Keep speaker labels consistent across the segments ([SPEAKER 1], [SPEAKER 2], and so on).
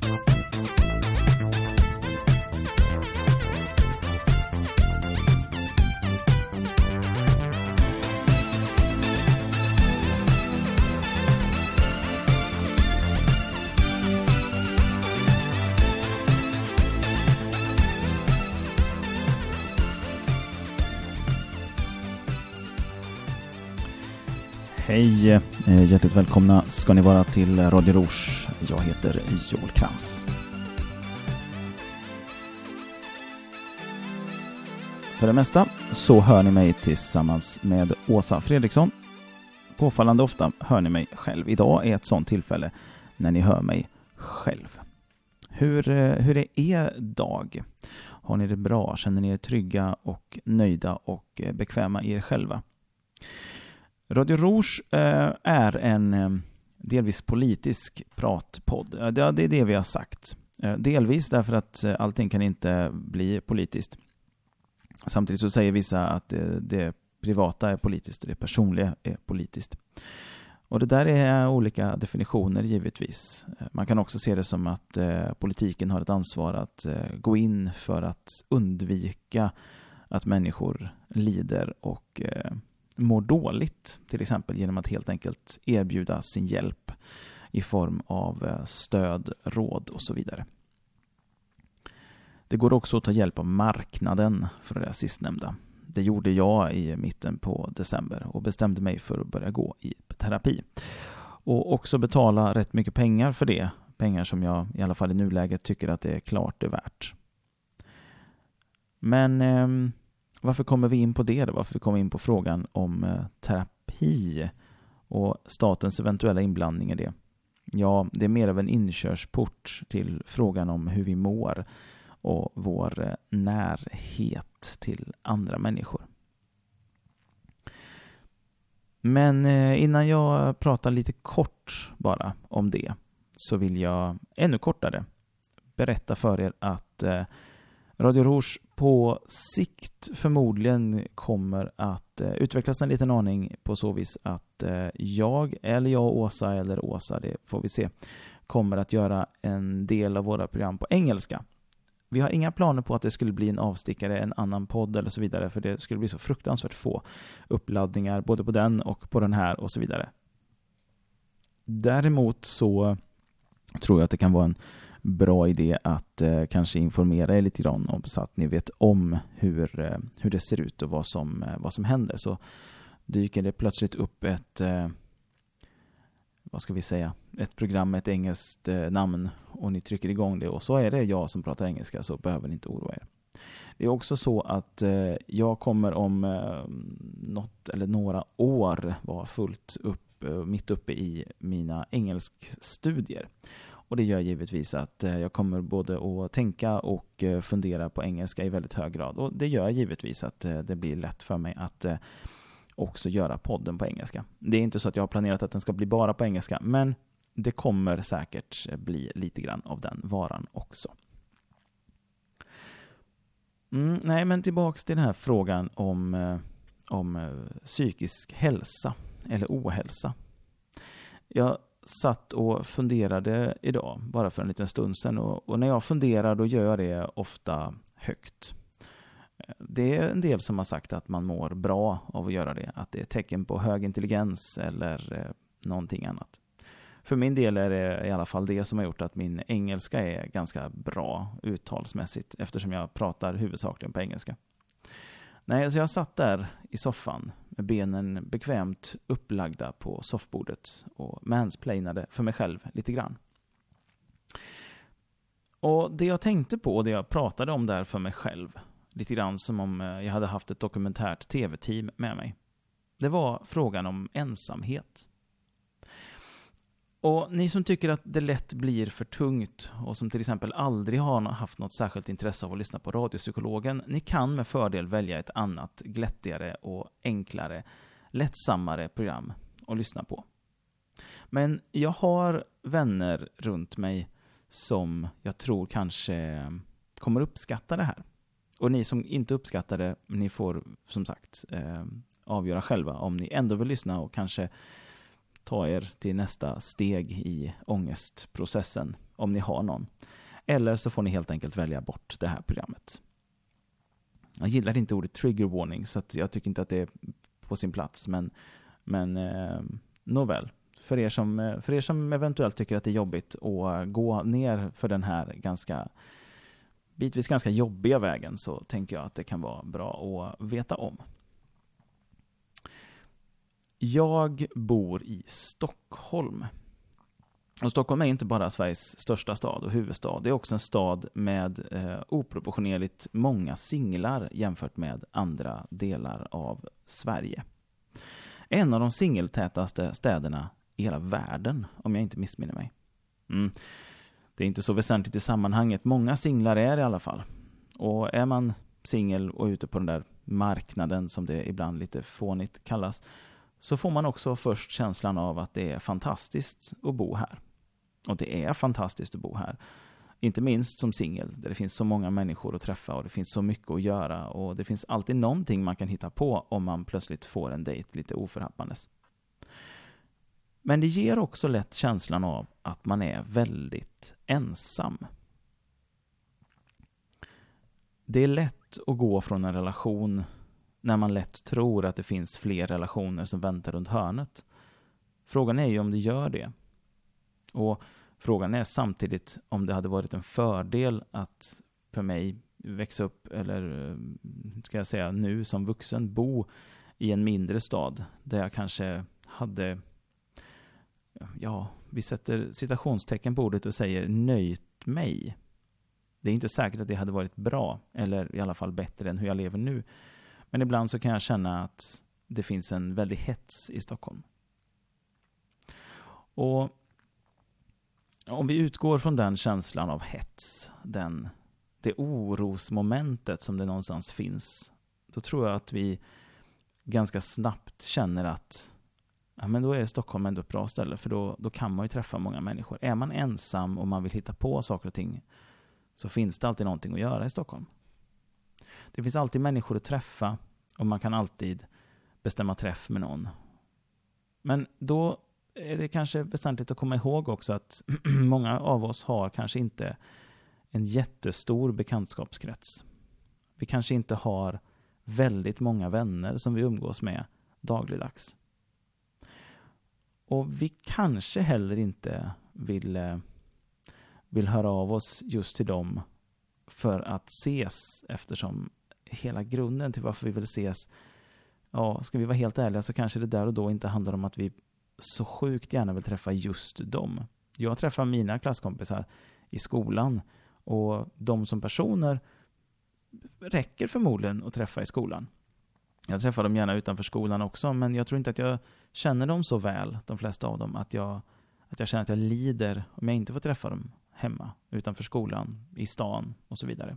[SPEAKER 1] Bye. Hej! Eh, hjärtligt välkomna ska ni vara till Radio Rouge. Jag heter Joel Krantz. För det mesta så hör ni mig tillsammans med Åsa Fredriksson. Påfallande ofta hör ni mig själv. Idag är ett sådant tillfälle när ni hör mig själv. Hur, eh, hur är er dag? Har ni det bra? Känner ni er trygga och nöjda och eh, bekväma i er själva? Radio Rouge eh, är en eh, delvis politisk pratpodd. Det, är det vi har sagt. Eh, delvis därför att allting kan inte bli politiskt. Samtidigt så säger vissa att det, det privata är politiskt och det personliga är politiskt. Och det där är olika definitioner givetvis. Man kan också se det som att politiken har ett ansvar att gå in för att undvika att människor lider och mår dåligt, till exempel genom att helt enkelt erbjuda sin hjälp i form av eh, stöd, råd och så vidare. Det går också att ta hjälp av marknaden för det sistnämnda. Det gjorde jag i mitten på december och bestämde mig för att börja gå i terapi. Och också betala rätt mycket pengar för det. Pengar som jag i alla fall i nuläget tycker att det är klart är värt. Men eh, varför kommer vi in på det? Då? Varför kommer vi in på frågan om eh, terapi och statens eventuella inblandning i det? Ja, det är mer av en inkörsport till frågan om hur vi mår och vår eh, närhet till andra människor. Men eh, innan jag pratar lite kort bara om det så vill jag ännu kortare berätta för er att Radio Rouge på sikt förmodligen kommer att eh, utvecklas en liten aning på så vis att eh, jag, eller jag och Åsa, eller Åsa, det får vi se, kommer att göra en del av våra program på engelska. Vi har inga planer på att det skulle bli en avstickare, en annan podd eller så vidare, för det skulle bli så fruktansvärt få uppladdningar både på den och på den här och så vidare. Däremot så tror jag att det kan vara en bra idé att eh, kanske informera er lite grann om så att ni vet om hur, eh, hur det ser ut och vad som, eh, vad som händer. Så dyker det plötsligt upp ett eh, vad ska vi säga, ett program med ett engelskt eh, namn och ni trycker igång det och så är det jag som pratar engelska så behöver ni inte oroa er. Det är också så att eh, jag kommer om eh, något eller några år vara fullt upp, eh, mitt uppe i mina engelskstudier. Och det gör givetvis att eh, jag kommer både att tänka och eh, fundera på engelska i väldigt hög grad. Och det gör givetvis att eh, det blir lätt för mig att också göra podden på engelska. Det är inte så att jag har planerat att den ska bli bara på engelska, men det kommer säkert bli lite grann av den varan också. Mm, nej, men tillbaks till den här frågan om, om psykisk hälsa eller ohälsa. Jag satt och funderade idag, bara för en liten stund sedan. Och, och, när jag funderar då gör jag det ofta högt. Det är en del som har sagt att man mår bra av att göra det. Att det är ett tecken på hög intelligens eller eh, någonting annat. För min del är det i alla fall det som har gjort att min engelska är ganska bra uttalsmässigt eftersom jag pratar huvudsakligen på engelska. Nej, så jag satt där i soffan med benen bekvämt upplagda på soffbordet och mansplainade för mig själv lite grann. Och det jag tänkte på och det jag pratade om där för mig själv, lite grann som om eh, jag hade haft ett dokumentärt tv-team med mig, det var frågan om ensamhet. Och ni som tycker att det lätt blir för tungt och som till exempel aldrig har haft något särskilt intresse av att lyssna på Radiopsykologen, ni kan med fördel välja ett annat glättigare och enklare, lättsammare program att lyssna på. Men jag har vänner runt mig som jag tror kanske kommer uppskatta det här. Och ni som inte uppskattar det, ni får som sagt eh, avgöra själva om ni ändå vill lyssna och kanske ta er till nästa steg i ångestprocessen, om ni har någon. Eller så får ni helt enkelt välja bort det här programmet. Jag gillar inte ordet trigger warning, så jag tycker inte att det är på sin plats, men, men eh, nåväl. För er, som, eh, för er som eventuellt tycker att det är jobbigt att eh, gå ner för den här ganska bitvis ganska jobbiga vägen så tänker jag att det kan vara bra att veta om. Jag bor i Stockholm. Och Stockholm är inte bara Sveriges största stad och huvudstad. Det är också en stad med eh, oproportionerligt många singlar jämfört med andra delar av Sverige. En av de singeltätaste städerna i hela världen, om jag inte missminner mig. Mm. Det är inte så väsentligt i sammanhanget. Många singlar är i alla fall. Och är man singel och ute på den där marknaden, som det ibland lite fånigt kallas, så får man också först känslan av att det är fantastiskt att bo här. Och det är fantastiskt att bo här. Inte minst som singel, där det finns så många människor att träffa och det finns så mycket att göra och det finns alltid någonting man kan hitta på om man plötsligt får en dejt lite oförhappandes. Men det ger också lätt känslan av att man är väldigt ensam. Det är lätt att gå från en relation när man lätt tror att det finns fler relationer som väntar runt hörnet. Frågan är ju om det gör det. Och frågan är samtidigt om det hade varit en fördel att för mig växa upp, eller ska jag säga nu som vuxen, bo i en mindre stad där jag kanske hade ja, vi sätter citationstecken på ordet och säger nöjt mig. Det är inte säkert att det hade varit bra, eller i alla fall bättre än hur jag lever nu. Men ibland så kan jag känna att det finns en väldig hets i Stockholm. Och om vi utgår från den känslan av hets, den, det orosmomentet som det någonstans finns, då tror jag att vi ganska snabbt känner att ja, men då är Stockholm ändå ett bra ställe, för då, då kan man ju träffa många människor. Är man ensam och man vill hitta på saker och ting, så finns det alltid någonting att göra i Stockholm. Det finns alltid människor att träffa och man kan alltid bestämma träff med någon. Men då är det kanske väsentligt att komma ihåg också att många av oss har kanske inte en jättestor bekantskapskrets. Vi kanske inte har väldigt många vänner som vi umgås med dagligdags. Och vi kanske heller inte vill, eh, vill höra av oss just till dem för att ses eftersom hela grunden till varför vi vill ses, ja, ska vi vara helt ärliga så kanske det där och då inte handlar om att vi så sjukt gärna vill träffa just dem. Jag träffar mina klasskompisar i skolan och de som personer räcker förmodligen att träffa i skolan. Jag träffar dem gärna utanför skolan också, men jag tror inte att jag känner dem så väl, de flesta av dem, att jag, att jag känner att jag lider om jag inte får träffa dem hemma, utanför skolan, i stan och så vidare.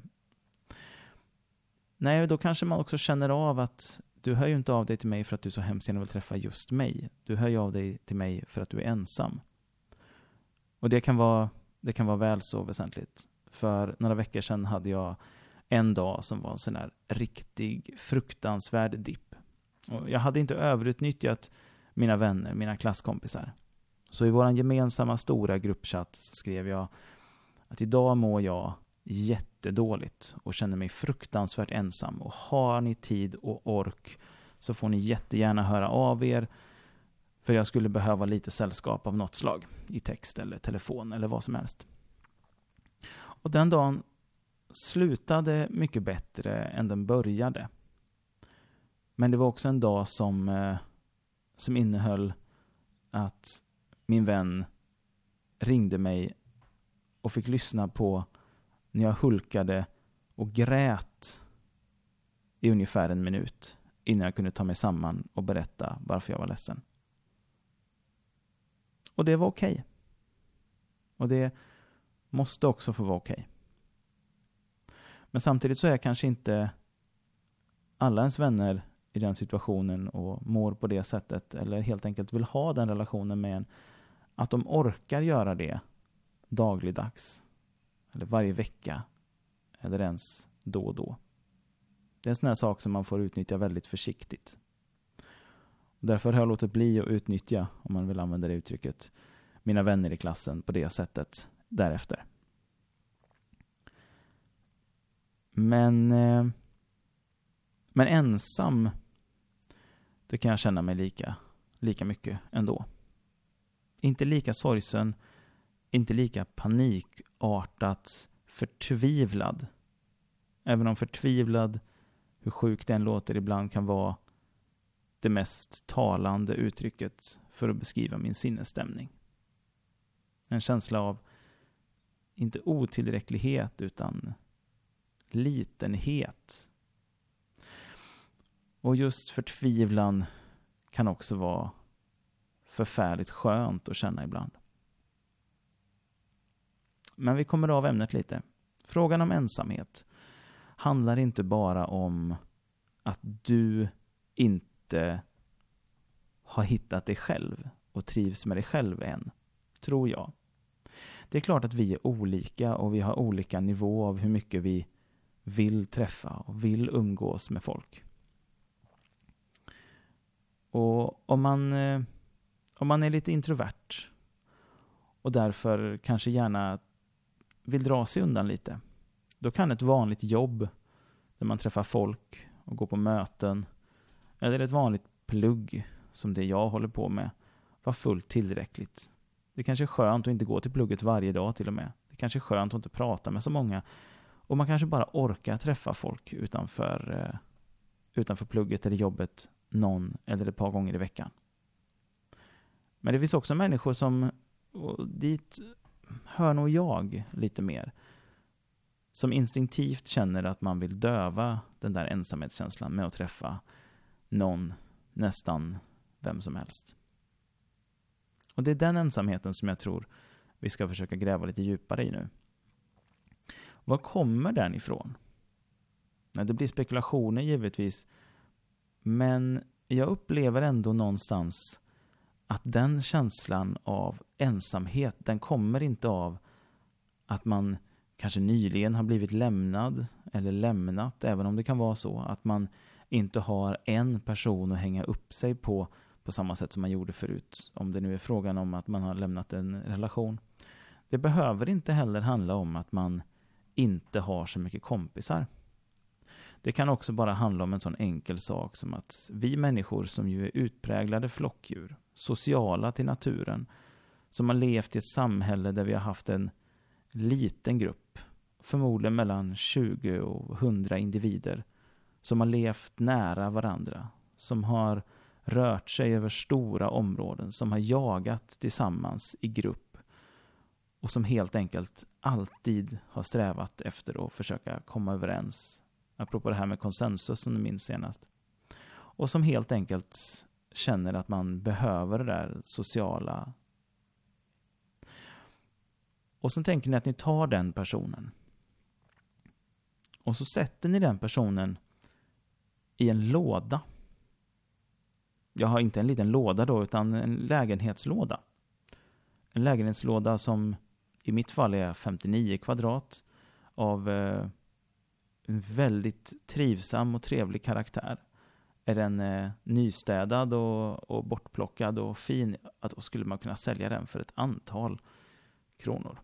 [SPEAKER 1] Nej, då kanske man också känner av att du hör ju inte av dig till mig för att du så hemskt gärna vill träffa just mig. Du hör ju av dig till mig för att du är ensam. Och det kan vara, det kan vara väl så väsentligt. För några veckor sedan hade jag en dag som var en sån här riktig fruktansvärd dipp. jag hade inte överutnyttjat mina vänner, mina klasskompisar. Så i vår gemensamma stora gruppchatt skrev jag att idag mår jag jättedåligt och känner mig fruktansvärt ensam. Och har ni tid och ork så får ni jättegärna höra av er. För jag skulle behöva lite sällskap av något slag. I text eller telefon eller vad som helst. Och den dagen slutade mycket bättre än den började. Men det var också en dag som, eh, som innehöll att min vän ringde mig och fick lyssna på när jag hulkade och grät i ungefär en minut innan jag kunde ta mig samman och berätta varför jag var ledsen. Och det var okej. Okay. Och det måste också få vara okej. Okay. Men samtidigt så är kanske inte alla ens vänner i den situationen och mår på det sättet eller helt enkelt vill ha den relationen med en. Att de orkar göra det dagligdags eller varje vecka eller ens då och då. Det är en sån här sak som man får utnyttja väldigt försiktigt. Därför har jag låtit bli att utnyttja, om man vill använda det uttrycket, mina vänner i klassen på det sättet därefter. Men, eh, men ensam, det kan jag känna mig lika, lika mycket ändå. Inte lika sorgsen, inte lika panikartat förtvivlad. Även om förtvivlad, hur sjukt den låter ibland, kan vara det mest talande uttrycket för att beskriva min sinnesstämning. En känsla av, inte otillräcklighet, utan litenhet. Och just förtvivlan kan också vara förfärligt skönt att känna ibland. Men vi kommer av ämnet lite. Frågan om ensamhet handlar inte bara om att du inte har hittat dig själv och trivs med dig själv än, tror jag. Det är klart att vi är olika och vi har olika nivå av hur mycket vi vill träffa och vill umgås med folk. Och om man, eh, om man är lite introvert och därför kanske gärna vill dra sig undan lite, då kan ett vanligt jobb där man träffar folk och går på möten, eller ett vanligt plugg som det jag håller på med, vara fullt tillräckligt. Det kanske är skönt att inte gå till plugget varje dag till och med. Det kanske är skönt att inte prata med så många. Och man kanske bara orkar träffa folk utanför, eh, utanför plugget eller jobbet någon eller ett par gånger i veckan. Men det finns också människor som, och dit hör nog jag lite mer, som instinktivt känner att man vill döva den där ensamhetskänslan med att träffa någon, nästan vem som helst. Och det är den ensamheten som jag tror vi ska försöka gräva lite djupare i nu. Var kommer den ifrån? Det blir spekulationer givetvis, men jag upplever ändå någonstans att den känslan av ensamhet, den kommer inte av att man kanske nyligen har blivit lämnad eller lämnat, även om det kan vara så att man inte har en person att hänga upp sig på på samma sätt som man gjorde förut. Om det nu är frågan om att man har lämnat en relation. Det behöver inte heller handla om att man inte har så mycket kompisar. Det kan också bara handla om en sån enkel sak som att vi människor som ju är utpräglade flockdjur, sociala till naturen, som har levt i ett samhälle där vi har haft en liten grupp, förmodligen mellan 20 och 100 individer, som har levt nära varandra, som har rört sig över stora områden, som har jagat tillsammans i grupp och som helt enkelt alltid har strävat efter att försöka komma överens. Apropå det här med konsensus som du minns senast. Och som helt enkelt känner att man behöver det där sociala. Och sen tänker ni att ni tar den personen. Och så sätter ni den personen i en låda jag har inte en liten låda då, utan en lägenhetslåda. En lägenhetslåda som i mitt fall är 59 kvadrat av eh, en väldigt trivsam och trevlig karaktär. Är den eh, nystädad och, och bortplockad och fin, att då skulle man kunna sälja den för ett antal kronor.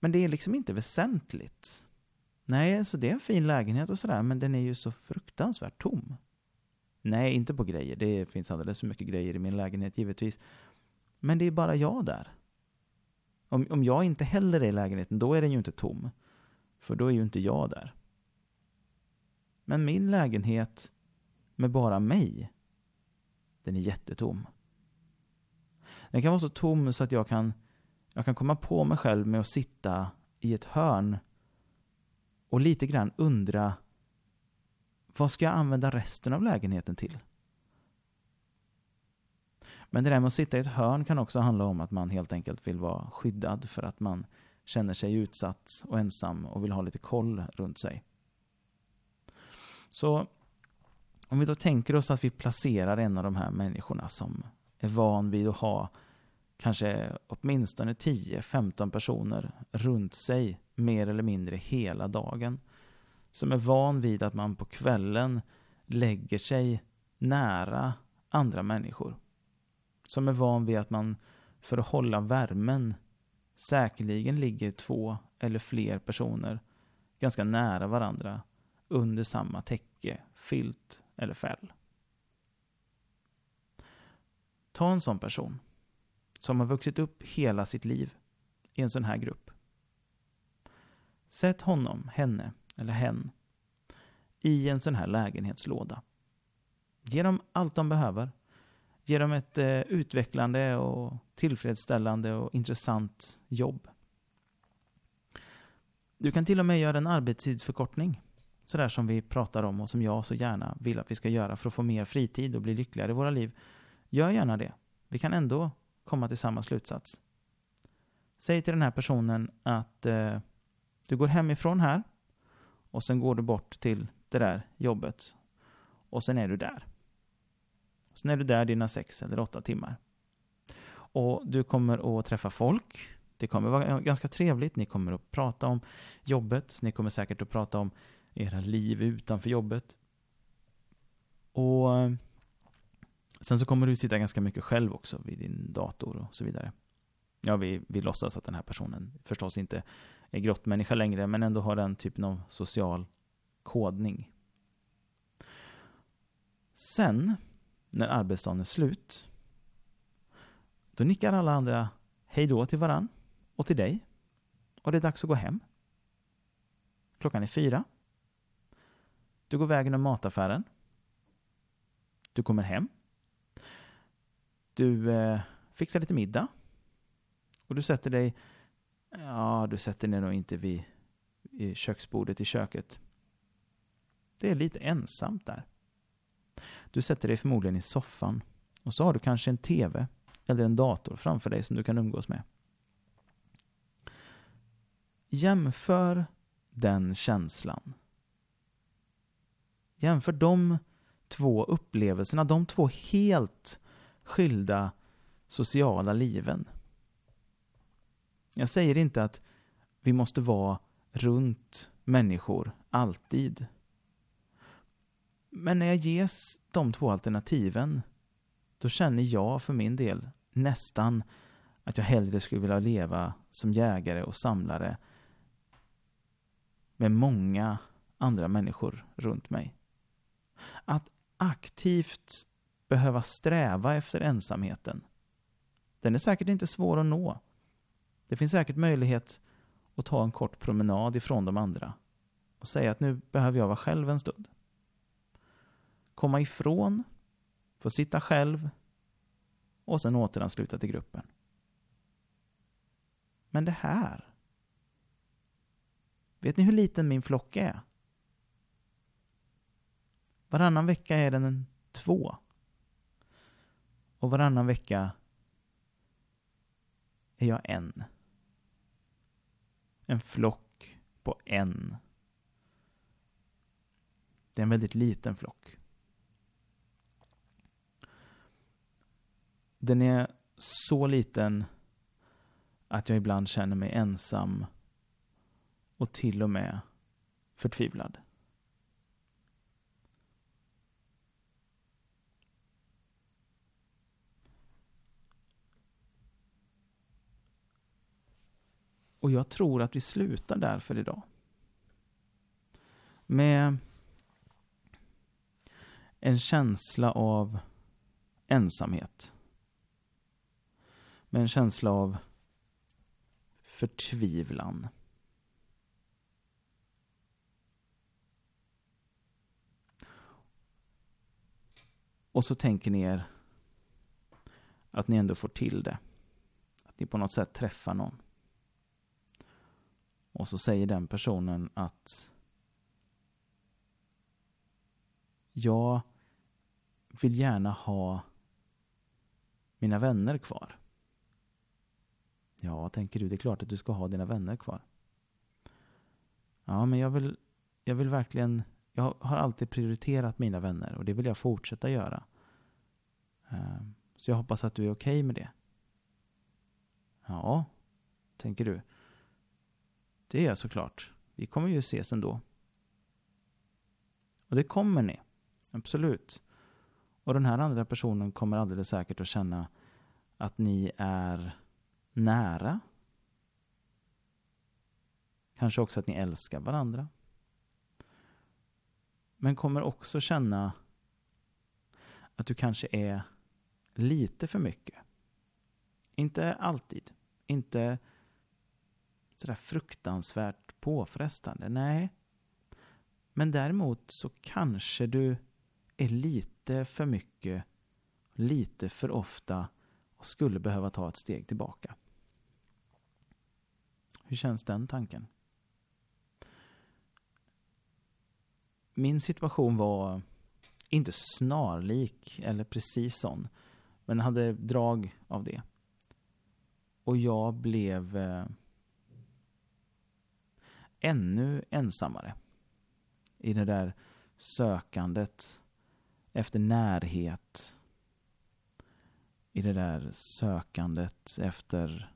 [SPEAKER 1] Men det är liksom inte väsentligt. Nej, så det är en fin lägenhet och sådär, men den är ju så fruktansvärt tom. Nej, inte på grejer. Det finns alldeles för mycket grejer i min lägenhet givetvis. Men det är bara jag där. Om, om jag inte heller är i lägenheten, då är den ju inte tom. För då är ju inte jag där. Men min lägenhet med bara mig, den är jättetom. Den kan vara så tom så att jag kan, jag kan komma på mig själv med att sitta i ett hörn och lite grann undra vad ska jag använda resten av lägenheten till? Men det där med att sitta i ett hörn kan också handla om att man helt enkelt vill vara skyddad för att man känner sig utsatt och ensam och vill ha lite koll runt sig. Så om vi då tänker oss att vi placerar en av de här människorna som är van vid att ha kanske åtminstone 10-15 personer runt sig mer eller mindre hela dagen som är van vid att man på kvällen lägger sig nära andra människor. Som är van vid att man för att hålla värmen säkerligen ligger två eller fler personer ganska nära varandra under samma täcke, filt eller fäll. Ta en sån person som har vuxit upp hela sitt liv i en sån här grupp. Sätt honom, henne eller hen i en sån här lägenhetslåda. Ge dem allt de behöver. Ge dem ett eh, utvecklande och tillfredsställande och intressant jobb. Du kan till och med göra en arbetstidsförkortning. Sådär som vi pratar om och som jag så gärna vill att vi ska göra för att få mer fritid och bli lyckligare i våra liv. Gör gärna det. Vi kan ändå komma till samma slutsats. Säg till den här personen att eh, du går hemifrån här och sen går du bort till det där jobbet och sen är du där. Sen är du där dina sex eller åtta timmar. Och du kommer att träffa folk. Det kommer vara ganska trevligt. Ni kommer att prata om jobbet. Ni kommer säkert att prata om era liv utanför jobbet. Och eh, sen så kommer du sitta ganska mycket själv också vid din dator och så vidare. Ja, vi, vi låtsas att den här personen förstås inte är grottmänniska längre, men ändå har den typen av social kodning. Sen, när arbetsdagen är slut, då nickar alla andra hej då till varann och till dig. Och det är dags att gå hem. Klockan är fyra. Du går vägen om mataffären. Du kommer hem. Du eh, fixar lite middag. Och du sätter dig, ja, du sätter dig nog inte vid, vid köksbordet i köket. Det är lite ensamt där. Du sätter dig förmodligen i soffan och så har du kanske en TV eller en dator framför dig som du kan umgås med. Jämför den känslan. Jämför de två upplevelserna, de två helt skilda sociala liven. Jag säger inte att vi måste vara runt människor alltid. Men när jag ges de två alternativen, då känner jag för min del nästan att jag hellre skulle vilja leva som jägare och samlare med många andra människor runt mig. Att aktivt behöva sträva efter ensamheten, den är säkert inte svår att nå. Det finns säkert möjlighet att ta en kort promenad ifrån de andra och säga att nu behöver jag vara själv en stund. Komma ifrån, få sitta själv och sen återansluta till gruppen. Men det här. Vet ni hur liten min flock är? Varannan vecka är den en två. Och varannan vecka är jag en. En flock på en. Det är en väldigt liten flock. Den är så liten att jag ibland känner mig ensam och till och med förtvivlad. Och jag tror att vi slutar där för idag. Med en känsla av ensamhet. Med en känsla av förtvivlan. Och så tänker ni er att ni ändå får till det. Att ni på något sätt träffar någon. Och så säger den personen att jag vill gärna ha mina vänner kvar. Ja, tänker du, det är klart att du ska ha dina vänner kvar. Ja, men jag vill, jag vill verkligen, jag har alltid prioriterat mina vänner och det vill jag fortsätta göra. Eh, så jag hoppas att du är okej okay med det. Ja, tänker du. Det är jag såklart. Vi kommer ju ses ändå. Och det kommer ni. Absolut. Och den här andra personen kommer alldeles säkert att känna att ni är nära. Kanske också att ni älskar varandra. Men kommer också känna att du kanske är lite för mycket. Inte alltid. Inte sådär fruktansvärt påfrestande. Nej. Men däremot så kanske du är lite för mycket, lite för ofta och skulle behöva ta ett steg tillbaka. Hur känns den tanken? Min situation var inte snarlik eller precis sån, men hade drag av det. Och jag blev eh, ännu ensammare i det där sökandet efter närhet. I det där sökandet efter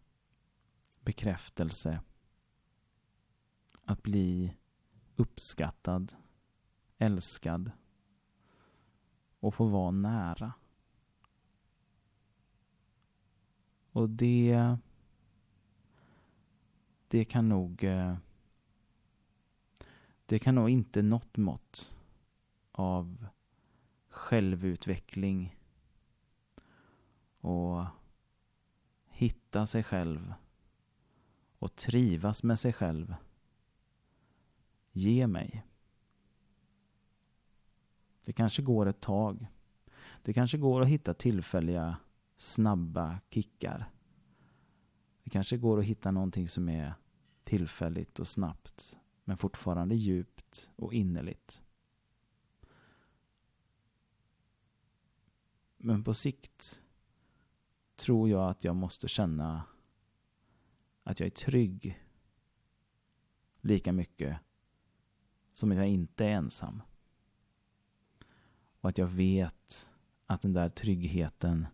[SPEAKER 1] bekräftelse. Att bli uppskattad, älskad och få vara nära. Och det det kan nog eh, det kan nog inte något mått av självutveckling och hitta sig själv och trivas med sig själv ge mig. Det kanske går ett tag. Det kanske går att hitta tillfälliga snabba kickar. Det kanske går att hitta någonting som är tillfälligt och snabbt men fortfarande djupt och innerligt. Men på sikt tror jag att jag måste känna att jag är trygg lika mycket som att jag inte är ensam. Och att jag vet att den där tryggheten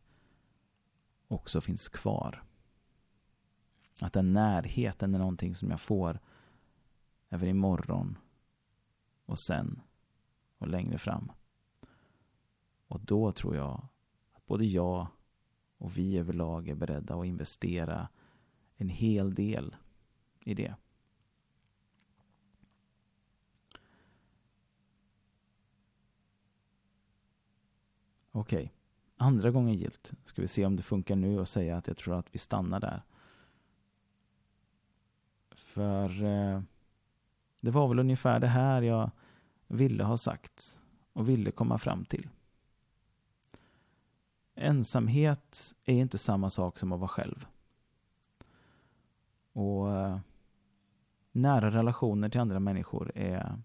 [SPEAKER 1] också finns kvar. Att den närheten är någonting som jag får även imorgon och sen och längre fram. Och då tror jag att både jag och vi överlag är beredda att investera en hel del i det. Okej, okay. andra gången gilt. Ska vi se om det funkar nu och säga att jag tror att vi stannar där. För eh, det var väl ungefär det här jag ville ha sagt och ville komma fram till. Ensamhet är inte samma sak som att vara själv. Och eh, nära relationer till andra människor är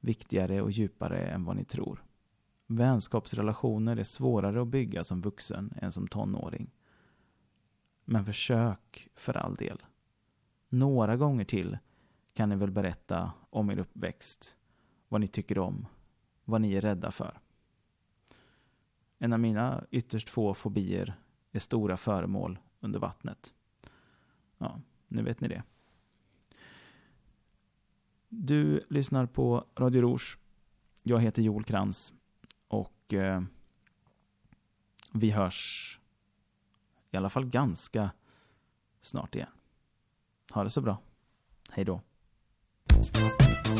[SPEAKER 1] viktigare och djupare än vad ni tror. Vänskapsrelationer är svårare att bygga som vuxen än som tonåring. Men försök för all del. Några gånger till kan ni väl berätta om er uppväxt, vad ni tycker om, vad ni är rädda för. En av mina ytterst få fobier är stora föremål under vattnet. Ja, nu vet ni det. Du lyssnar på Radio Rouge. Jag heter Joel Krantz och eh, vi hörs i alla fall ganska snart igen. Ha det så bra. Hej då. えっ?